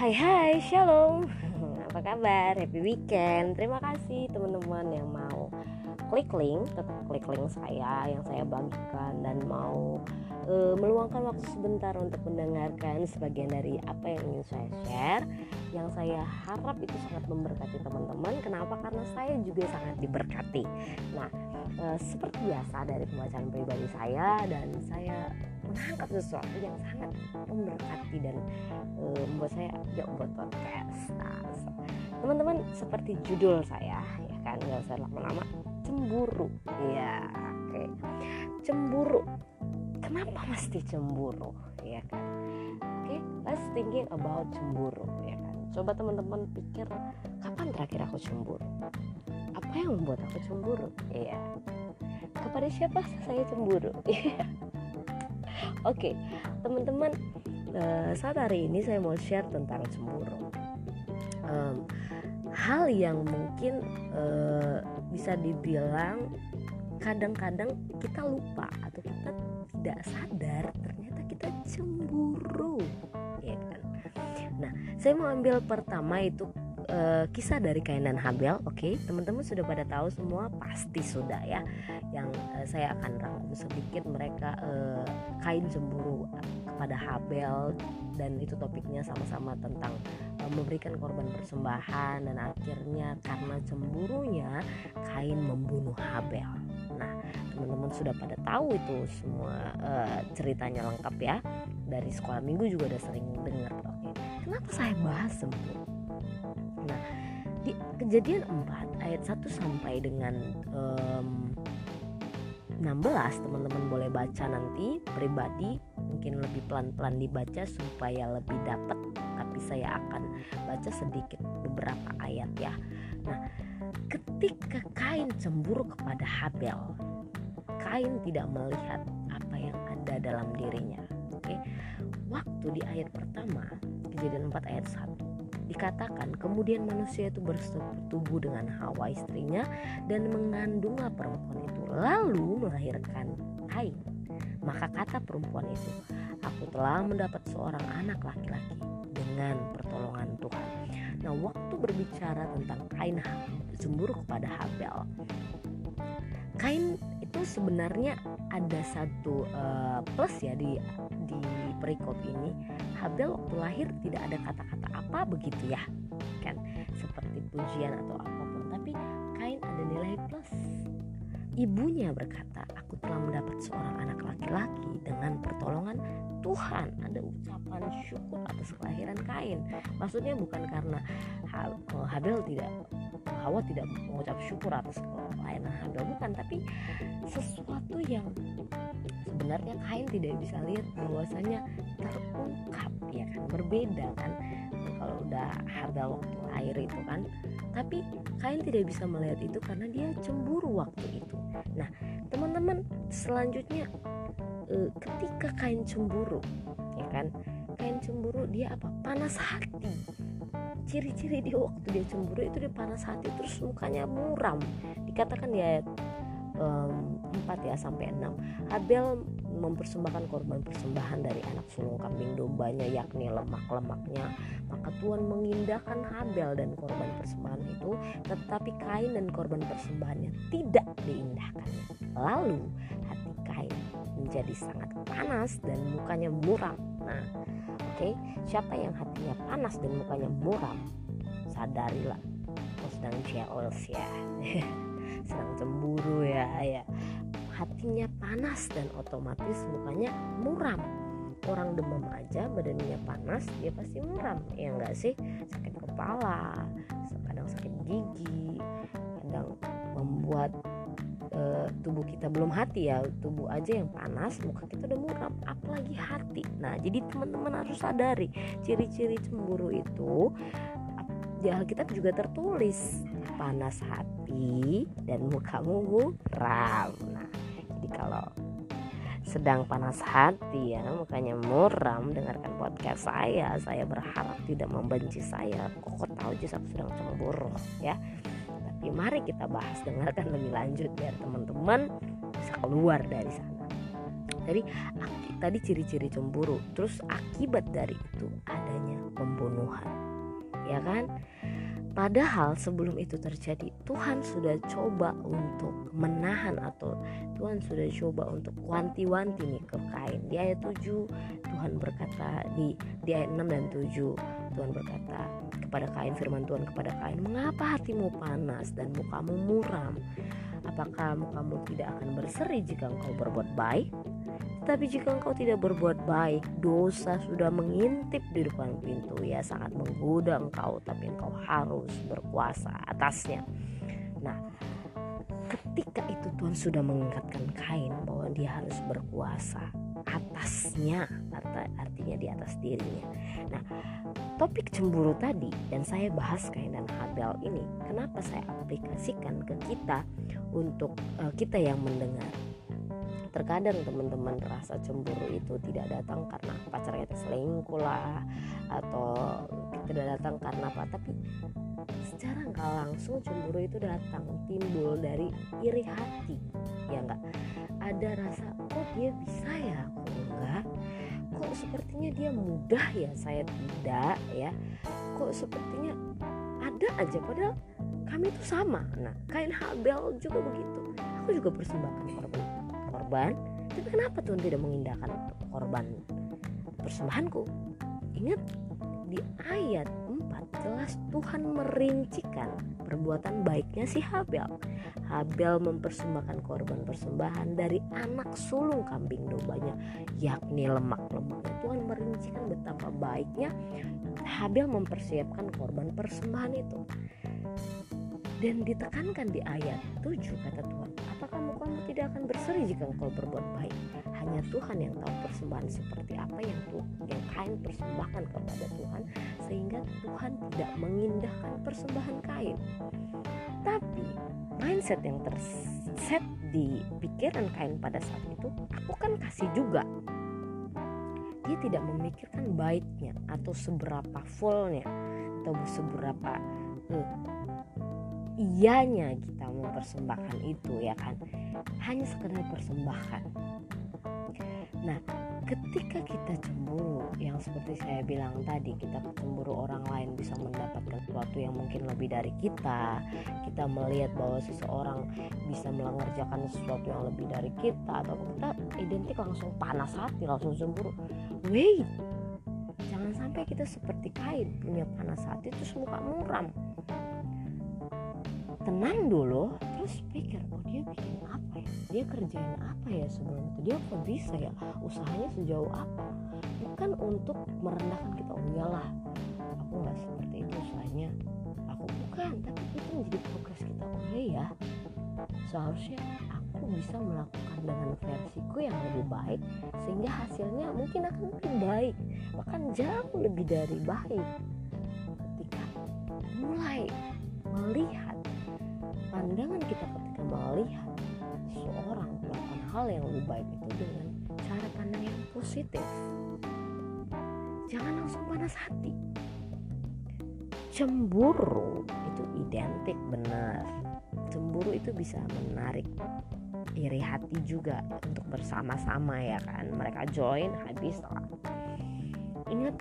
Hai hai, shalom Apa kabar? Happy weekend Terima kasih teman-teman yang mau klik link klik link saya yang saya bagikan Dan mau uh, meluangkan waktu sebentar untuk mendengarkan Sebagian dari apa yang ingin saya share. Yang saya harap itu sangat memberkati teman-teman. Kenapa? Karena saya juga sangat diberkati. Nah, uh, seperti biasa dari pembacaan pribadi saya Dan saya menangkap sesuatu yang sangat memberkati dan uh, membuat saya yuk buat podcast. Nah, teman-teman seperti judul saya ya kan? Nggak usah lama-lama cemburu. Ya oke. Okay. cemburu. Kenapa mesti cemburu? Ya kan? Oke okay, let's thinking about cemburu ya kan? Coba teman-teman pikir kapan terakhir aku cemburu? Apa yang membuat aku cemburu? Iya. Kepada siapa saya cemburu? Iya. Oke, okay, teman-teman, uh, saat hari ini saya mau share tentang cemburu. Um, hal yang mungkin uh, bisa dibilang kadang-kadang kita lupa atau kita tidak sadar ternyata kita cemburu, ya kan? Nah, saya mau ambil pertama itu uh, kisah dari Kain dan Habel. Oke, teman-teman sudah pada tahu semua pasti sudah ya. Yang uh, saya akan rangkum sedikit mereka uh, Kain cemburu kepada Habel dan itu topiknya sama-sama tentang memberikan korban persembahan dan akhirnya karena cemburunya Kain membunuh Habel. Nah, teman-teman sudah pada tahu itu semua uh, ceritanya lengkap ya. Dari sekolah minggu juga udah sering dengar. Oke, kenapa saya bahas cemburu? Nah, di kejadian 4 ayat 1 sampai dengan um, 16 teman-teman boleh baca nanti pribadi mungkin lebih pelan-pelan dibaca supaya lebih dapat tapi saya akan baca sedikit beberapa ayat ya. Nah, ketika Kain cemburu kepada Habel, Kain tidak melihat apa yang ada dalam dirinya. Oke. Waktu di ayat pertama, kejadian 4 ayat 1 Dikatakan kemudian manusia itu bersetubuh dengan Hawa istrinya dan mengandunglah perempuan itu lalu melahirkan Kain. Maka kata perempuan itu, aku telah mendapat seorang anak laki-laki dengan pertolongan Tuhan. Nah, waktu berbicara tentang Kain cemburu kepada Habel, Kain itu sebenarnya ada satu uh, plus ya di di perikop ini. Habel waktu lahir tidak ada kata-kata apa begitu ya kan? Seperti pujian atau apa pun tapi Kain ada nilai plus. Ibunya berkata aku telah mendapat seorang anak laki-laki dengan pertolongan Tuhan ada ucapan syukur atas kelahiran Kain. Maksudnya bukan karena Habel tidak Hawa tidak mengucap syukur atas kelahiran Habel bukan tapi sesuatu yang sebenarnya Kain tidak bisa lihat bahwasanya terungkap ya kan? Berbeda kan? Kalau udah Habel waktu air itu kan? Tapi Kain tidak bisa melihat itu karena dia cemburu waktu itu. Nah teman-teman selanjutnya ketika Kain cemburu ya kan? Kain cemburu dia apa? Panas hati. Ciri-ciri dia waktu dia cemburu itu dia panas hati terus mukanya muram. Dikatakan di ayat um, 4 ya sampai 6 Abel mempersembahkan korban persembahan dari anak sulung kambing dombanya yakni lemak-lemaknya. Maka Tuhan mengindahkan Habel dan korban persembahan itu tetapi Kain dan korban persembahannya tidak diindahkannya. Lalu hati menjadi sangat panas dan mukanya muram nah oke okay, siapa yang hatinya panas dan mukanya muram sadarilah kau sedang jealous ya. Sedang cemburu ya ya. Hatinya panas dan otomatis mukanya muram. Orang demam aja badannya panas dia pasti muram. Ya enggak sih? Sakit kepala kadang sakit gigi kadang membuat uh, tubuh kita belum hati ya tubuh aja yang panas muka kita udah muram apalagi hati. Nah jadi teman-teman harus sadari ciri-ciri cemburu itu di Alkitab juga tertulis panas hati dan mukamu muram. Nah, jadi kalau sedang panas hati ya mukanya muram dengarkan podcast saya. Saya berharap tidak membenci saya. Kok tahu aja aku sedang cemburu ya tapi mari kita bahas dengarkan lebih lanjut biar teman-teman bisa keluar dari sana. Jadi tadi ciri-ciri cemburu terus akibat dari itu adanya pembunuhan. Ya kan? Padahal sebelum itu terjadi Tuhan sudah coba untuk menahan atau Tuhan sudah coba untuk wanti-wanti nih ke Kain. Di ayat 7 Tuhan berkata di di ayat 6 dan 7 Tuhan berkata kepada Kain firman Tuhan kepada Kain, "Mengapa hatimu panas dan mukamu muram? Apakah mukamu tidak akan berseri jika engkau berbuat baik?" Tapi jika engkau tidak berbuat baik, dosa sudah mengintip di depan pintu. Ya sangat menggoda engkau, tapi engkau harus berkuasa atasnya. Nah, ketika itu Tuhan sudah mengingatkan Kain bahwa dia harus berkuasa atasnya, artinya di atas dirinya. Nah, topik cemburu tadi dan saya bahas Kain dan Habel ini, kenapa saya aplikasikan ke kita untuk uh, kita yang mendengar terkadang teman-teman rasa cemburu itu tidak datang karena pacar kita selingkuh lah atau tidak datang karena apa tapi secara nggak langsung cemburu itu datang timbul dari iri hati ya enggak ada rasa kok dia bisa ya? Kok enggak? Kok sepertinya dia mudah ya? Saya tidak ya. Kok sepertinya ada aja padahal kami itu sama. Nah kain Habel juga begitu. Aku juga persembahkan korban korban. Tapi kenapa Tuhan tidak mengindahkan korban persembahanku ingat di ayat 4 jelas Tuhan merincikan perbuatan baiknya si Habel. Habel mempersembahkan korban persembahan dari anak sulung kambing dombanya yakni lemak-lemaknya Tuhan merincikan betapa baiknya Habel mempersiapkan korban persembahan itu. Dan ditekankan di ayat 7 kata Tuhan apakah mukamu tidak akan berseri jika engkau berbuat baik? Hanya Tuhan yang tahu persembahan seperti apa yang tuh yang Kain persembahkan kepada Tuhan sehingga Tuhan tidak mengindahkan persembahan Kain. Tapi mindset yang terset di pikiran Kain pada saat itu aku kan kasih juga. Dia tidak memikirkan baiknya atau seberapa fullnya atau seberapa uh, ianya kita mempersembahkan itu ya kan? Hanya sekedar persembahkan. Nah ketika kita cemburu yang seperti saya bilang tadi kita cemburu orang lain bisa mendapatkan sesuatu yang mungkin lebih dari kita. Kita melihat bahwa seseorang bisa mengerjakan sesuatu yang lebih dari kita atau kita identik langsung panas hati langsung cemburu. Wait jangan sampai kita seperti kain punya panas hati terus muka muram tenang dulu terus pikir oh dia bikin apa ya? Dia kerjain apa ya sebelum itu dia kok bisa ya? Usahanya sejauh apa? Bukan untuk merendahkan kita. Oh iyalah aku nggak seperti itu usahanya. Aku bukan tapi itu menjadi progres kita. Oh iya ya. Seharusnya aku bisa melakukan dengan versiku yang lebih baik sehingga hasilnya mungkin akan lebih baik bahkan jauh lebih dari baik. Ketika mulai melihat pandangan kita ketika melihat seorang melakukan hal yang lebih baik itu dengan cara pandang yang positif. Jangan langsung panas hati. Cemburu itu identik benar. Cemburu itu bisa menarik iri hati juga untuk bersama-sama ya kan. Mereka join habis ingat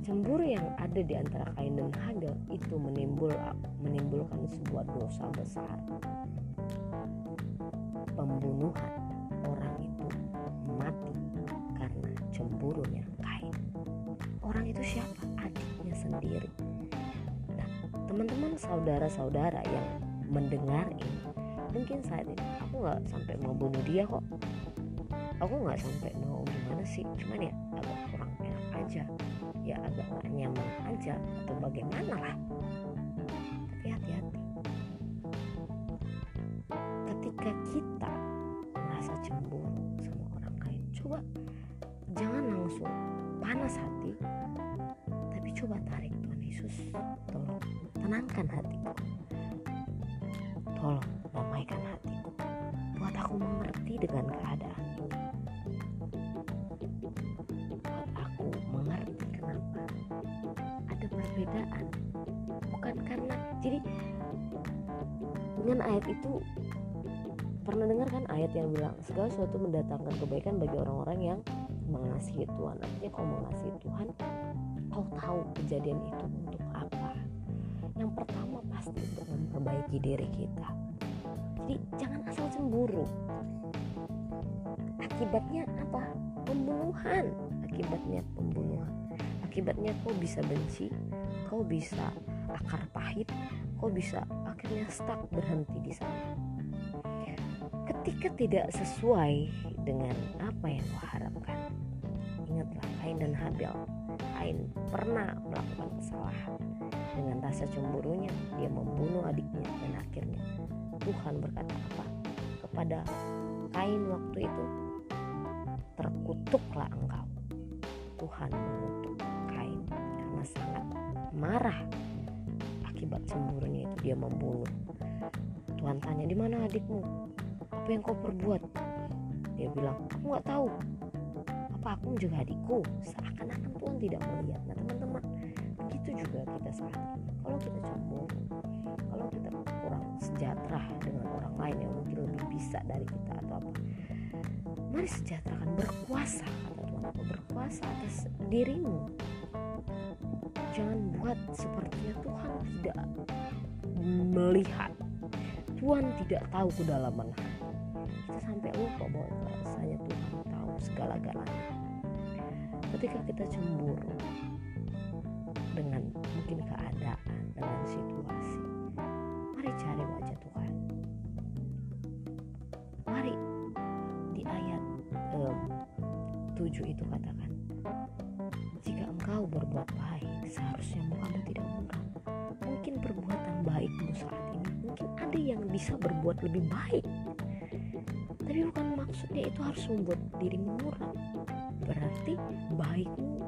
Cemburu yang ada di antara Kain dan Habel itu menimbul menimbulkan sebuah dosa besar. Pembunuhan orang itu mati karena cemburunya Kain. Orang itu siapa? Adiknya sendiri. Nah, teman-teman saudara-saudara yang mendengar ini, mungkin saat ini aku nggak sampai mau bunuh dia kok. Aku nggak sampai mau gimana sih, cuman ya agak kurang enak aja ya agak gak nyaman aja atau bagaimana lah. Tapi hati-hati. Ketika kita merasa cemburu sama orang lain coba jangan langsung panas hati tapi coba tarik Tuhan Yesus. Tolong tenangkan hatiku. Tolong damaikan hatiku. Buat aku mengerti dengan keadaan. perbedaan jadi dengan ayat itu pernah dengar kan ayat yang bilang segala sesuatu mendatangkan kebaikan bagi orang-orang yang mengasihi Tuhan. Artinya kalau mengasihi Tuhan kau tahu kejadian itu untuk apa? Yang pertama pasti untuk memperbaiki diri kita. Jadi jangan asal cemburu. Akibatnya apa? Pembunuhan. Akibatnya pembunuhan. Akibatnya kau bisa benci kau bisa akar pahit kau bisa akhirnya stuck berhenti di sana? Ketika tidak sesuai dengan apa yang kau harapkan ingatlah Kain dan Habil. Kain pernah melakukan kesalahan. Dengan rasa cemburunya dia membunuh adiknya dan akhirnya Tuhan berkata apa? Kepada Kain waktu itu terkutuklah engkau. Tuhan mengutuk Kain karena sangat marah akibat cemburunya itu dia membunuh. Tuhan tanya di mana adikmu? Apa yang kau perbuat? Dia bilang aku nggak tahu. Apa aku juga adikku? Seakan-akan Tuhan tidak melihat. Nah teman-teman begitu juga kita saat kalau kita cemburu kalau kita kurang sejahtera dengan orang lain yang mungkin lebih bisa dari kita atau apa mari sejahterakan berkuasa kata Tuhan. Berkuasa atas dirimu jangan buat sepertinya Tuhan tidak melihat. Tuhan tidak tahu kedalaman. Hati kita sampai lupa bahwa rasanya Tuhan tahu segala-galanya. Ketika kita cemburu dengan mungkin keadaan dengan situasi mari cari wajah Tuhan. Mari di ayat um, 7 itu katakan seharusnya mukamu tidak muram mungkin perbuatan baikmu saat ini. Mungkin ada yang bisa berbuat lebih baik. Tapi bukan maksudnya itu harus membuat dirimu muram berarti baikmu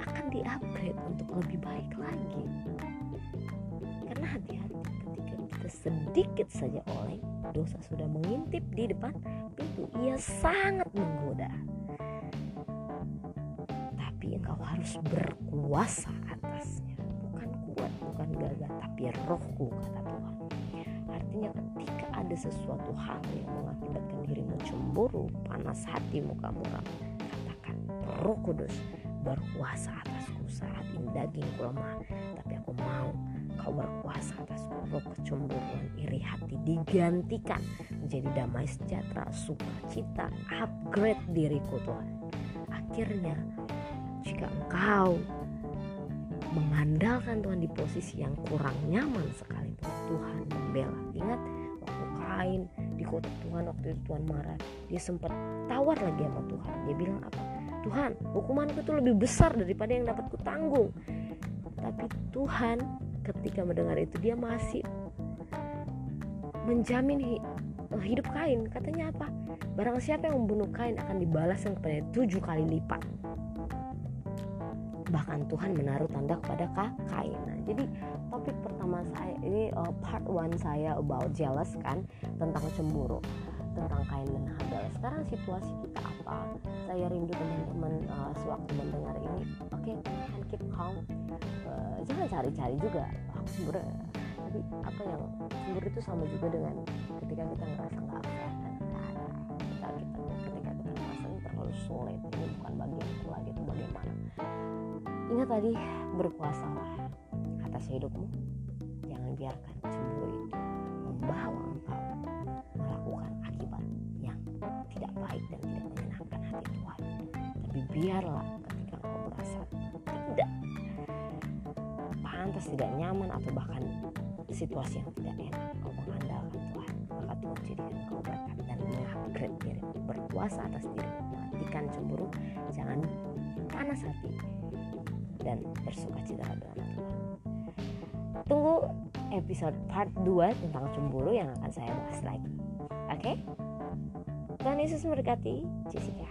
akan di-upgrade untuk lebih baik lagi. Karena hati-hati ketika kita sedikit saja oleng dosa sudah mengintip di depan pintu ia sangat menggoda. Tapi engkau harus berkuasa atasnya. Bukan kuat bukan gagah tapi rohku kata Tuhan. Artinya ketika ada sesuatu hal yang mengakibatkan dirimu cemburu panas hati muka muram katakan roh kudus berkuasa atasku saat ini dagingku lemah tapi aku mau kau berkuasa atasku. Roh kecemburuan iri hati digantikan menjadi damai sejahtera sukacita upgrade diriku Tuhan. Akhirnya jika engkau mengandalkan Tuhan di posisi yang kurang nyaman sekalipun Tuhan membela. Ingat waktu kain di kota Tuhan waktu itu Tuhan marah dia sempat tawar lagi sama Tuhan. Dia bilang apa? Tuhan hukumanku itu lebih besar daripada yang dapat kutanggung. Tapi Tuhan ketika mendengar itu dia masih menjamin hidup kain. Katanya apa? Barang siapa yang membunuh kain akan dibalaskan kepada tujuh kali lipat bahkan Tuhan menaruh tanda kepada kain nah jadi topik pertama saya ini uh, part one saya about jealous kan tentang cemburu tentang kain dan Habel sekarang situasi kita apa? Saya rindu teman-teman uh, sewaktu mendengar ini. Oke okay, keep calm. Uh, jangan cari-cari juga. Cemburu. Tapi apa yang cemburu itu sama juga dengan ketika kita ngerasa nggak dan kita, ketika kita ngerasa terlalu sulit ini bukan bagianku lagi itu bagaimana tadi berpuasalah atas hidupmu. Jangan biarkan cemburu itu membawa engkau melakukan akibat yang tidak baik dan tidak menyenangkan hati Tuhan. Tapi biarlah ketika engkau merasa tidak pantas tidak nyaman atau bahkan situasi yang tidak enak kau mengandalkan Tuhan. Maka Tuhan jadikan kau berkat dan mengupgrade diri. Berpuasa atas diri. Matikan cemburu. Jangan panas hati dan bersuka cita dalam Tuhan tunggu episode part 2 tentang cemburu yang akan saya bahas lagi. Oke? Okay? Tuhan Yesus memberkati Jessica